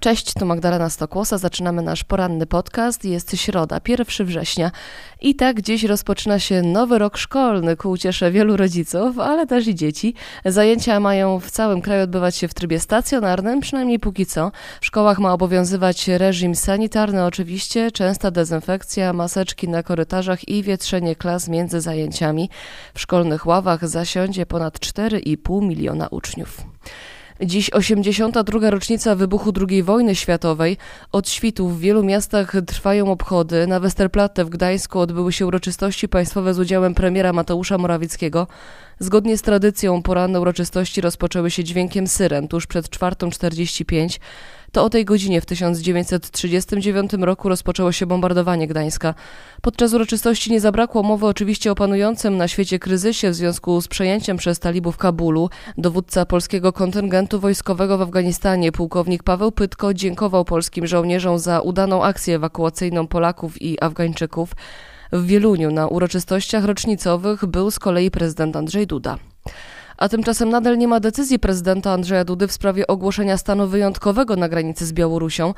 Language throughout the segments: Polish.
Cześć, tu Magdalena Stokłosa. Zaczynamy nasz poranny podcast. Jest środa, 1 września. I tak dziś rozpoczyna się nowy rok szkolny ku uciesze wielu rodziców, ale też i dzieci. Zajęcia mają w całym kraju odbywać się w trybie stacjonarnym, przynajmniej póki co. W szkołach ma obowiązywać reżim sanitarny oczywiście, częsta dezynfekcja, maseczki na korytarzach i wietrzenie klas między zajęciami. W szkolnych ławach zasiądzie ponad 4,5 miliona uczniów. Dziś 82. rocznica wybuchu II wojny światowej. Od świtu w wielu miastach trwają obchody. Na Westerplatte w Gdańsku odbyły się uroczystości państwowe z udziałem premiera Mateusza Morawieckiego. Zgodnie z tradycją poranne uroczystości rozpoczęły się dźwiękiem syren tuż przed 4.45. To o tej godzinie w 1939 roku rozpoczęło się bombardowanie Gdańska. Podczas uroczystości nie zabrakło mowy oczywiście o panującym na świecie kryzysie w związku z przejęciem przez talibów Kabulu. Dowódca polskiego kontyngentu wojskowego w Afganistanie, pułkownik Paweł Pytko, dziękował polskim żołnierzom za udaną akcję ewakuacyjną Polaków i Afgańczyków. W Wieluniu na uroczystościach rocznicowych był z kolei prezydent Andrzej Duda. A tymczasem nadal nie ma decyzji prezydenta Andrzeja Dudy w sprawie ogłoszenia stanu wyjątkowego na granicy z Białorusią.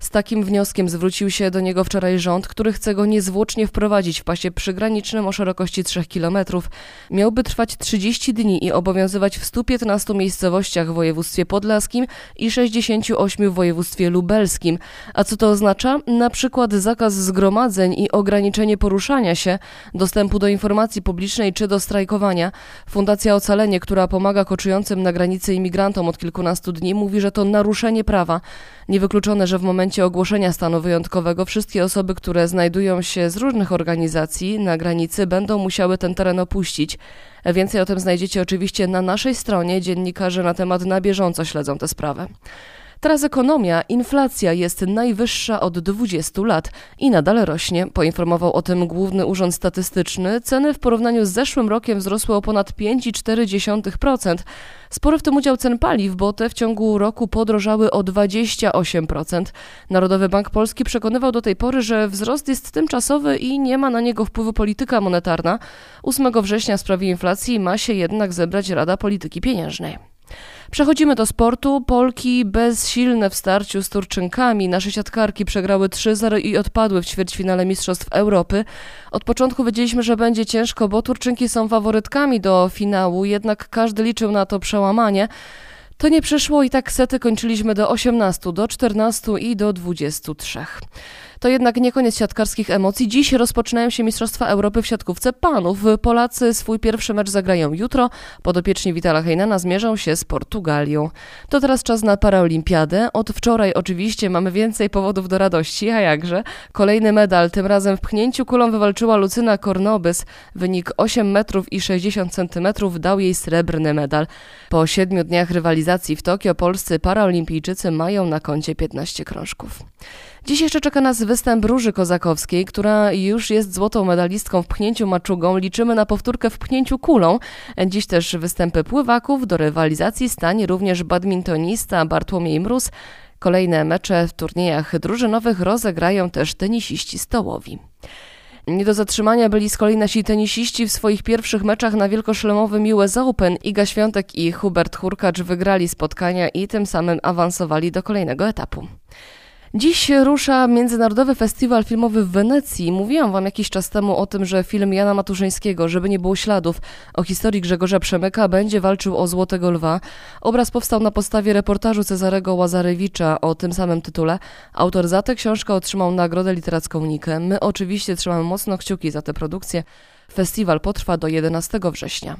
Z takim wnioskiem zwrócił się do niego wczoraj rząd, który chce go niezwłocznie wprowadzić w pasie przygranicznym o szerokości 3 km. Miałby trwać 30 dni i obowiązywać w 115 miejscowościach w województwie podlaskim i 68 w województwie lubelskim. A co to oznacza? Na przykład zakaz zgromadzeń i ograniczenie poruszania się, dostępu do informacji publicznej czy do strajkowania. Fundacja Ocalenie, która pomaga koczującym na granicy imigrantom od kilkunastu dni, mówi, że to naruszenie prawa. Niewykluczone, że w momencie ogłoszenia stanu wyjątkowego wszystkie osoby, które znajdują się z różnych organizacji na granicy, będą musiały ten teren opuścić. Więcej o tym znajdziecie oczywiście na naszej stronie. Dziennikarze na temat na bieżąco śledzą tę sprawę. Teraz ekonomia, inflacja jest najwyższa od 20 lat i nadal rośnie. Poinformował o tym Główny Urząd Statystyczny. Ceny w porównaniu z zeszłym rokiem wzrosły o ponad 5,4%. Spory w tym udział cen paliw, bo te w ciągu roku podrożały o 28%. Narodowy Bank Polski przekonywał do tej pory, że wzrost jest tymczasowy i nie ma na niego wpływu polityka monetarna. 8 września w sprawie inflacji ma się jednak zebrać Rada Polityki Pieniężnej. Przechodzimy do sportu. Polki bezsilne w starciu z Turczynkami. Nasze siatkarki przegrały 3-0 i odpadły w ćwierćfinale Mistrzostw Europy. Od początku wiedzieliśmy, że będzie ciężko, bo Turczynki są faworytkami do finału, jednak każdy liczył na to przełamanie. To nie przeszło i tak sety kończyliśmy do 18, do 14 i do 23. To jednak nie koniec siatkarskich emocji. Dziś rozpoczynają się Mistrzostwa Europy w siatkówce panów. Polacy swój pierwszy mecz zagrają jutro. Podopieczni Witala Heinena zmierzą się z Portugalią. To teraz czas na paraolimpiadę. Od wczoraj oczywiście mamy więcej powodów do radości, a jakże. Kolejny medal, tym razem w pchnięciu kulą wywalczyła Lucyna Kornobys. Wynik 8 metrów i 60 centymetrów dał jej srebrny medal. Po siedmiu dniach rywalizacji w Tokio polscy paraolimpijczycy mają na koncie 15 krążków. Dziś jeszcze czeka nas występ Róży Kozakowskiej, która już jest złotą medalistką w pchnięciu maczugą. Liczymy na powtórkę w pchnięciu kulą. Dziś też występy pływaków. Do rywalizacji stanie również badmintonista Bartłomiej Mróz. Kolejne mecze w turniejach drużynowych rozegrają też tenisiści stołowi. Nie do zatrzymania byli z kolei nasi tenisiści w swoich pierwszych meczach na wielkoszlemowym US Open. Iga Świątek i Hubert Hurkacz wygrali spotkania i tym samym awansowali do kolejnego etapu. Dziś rusza Międzynarodowy Festiwal Filmowy w Wenecji. Mówiłam wam jakiś czas temu o tym, że film Jana Matuszyńskiego, żeby nie było śladów, o historii Grzegorza Przemyka będzie walczył o Złotego Lwa. Obraz powstał na podstawie reportażu Cezarego Łazarewicza o tym samym tytule. Autor za tę książkę otrzymał nagrodę literacką Nikę. My oczywiście trzymamy mocno kciuki za tę produkcję. Festiwal potrwa do 11 września.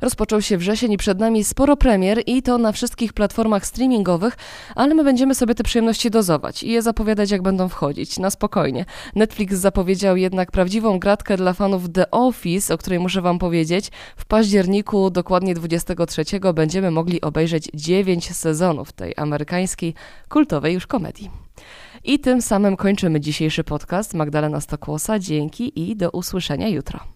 Rozpoczął się wrzesień i przed nami sporo premier i to na wszystkich platformach streamingowych, ale my będziemy sobie te przyjemności dozować i je zapowiadać jak będą wchodzić, na spokojnie. Netflix zapowiedział jednak prawdziwą gratkę dla fanów The Office, o której muszę wam powiedzieć. W październiku, dokładnie 23, będziemy mogli obejrzeć 9 sezonów tej amerykańskiej, kultowej już komedii. I tym samym kończymy dzisiejszy podcast. Magdalena Stokłosa, dzięki i do usłyszenia jutro.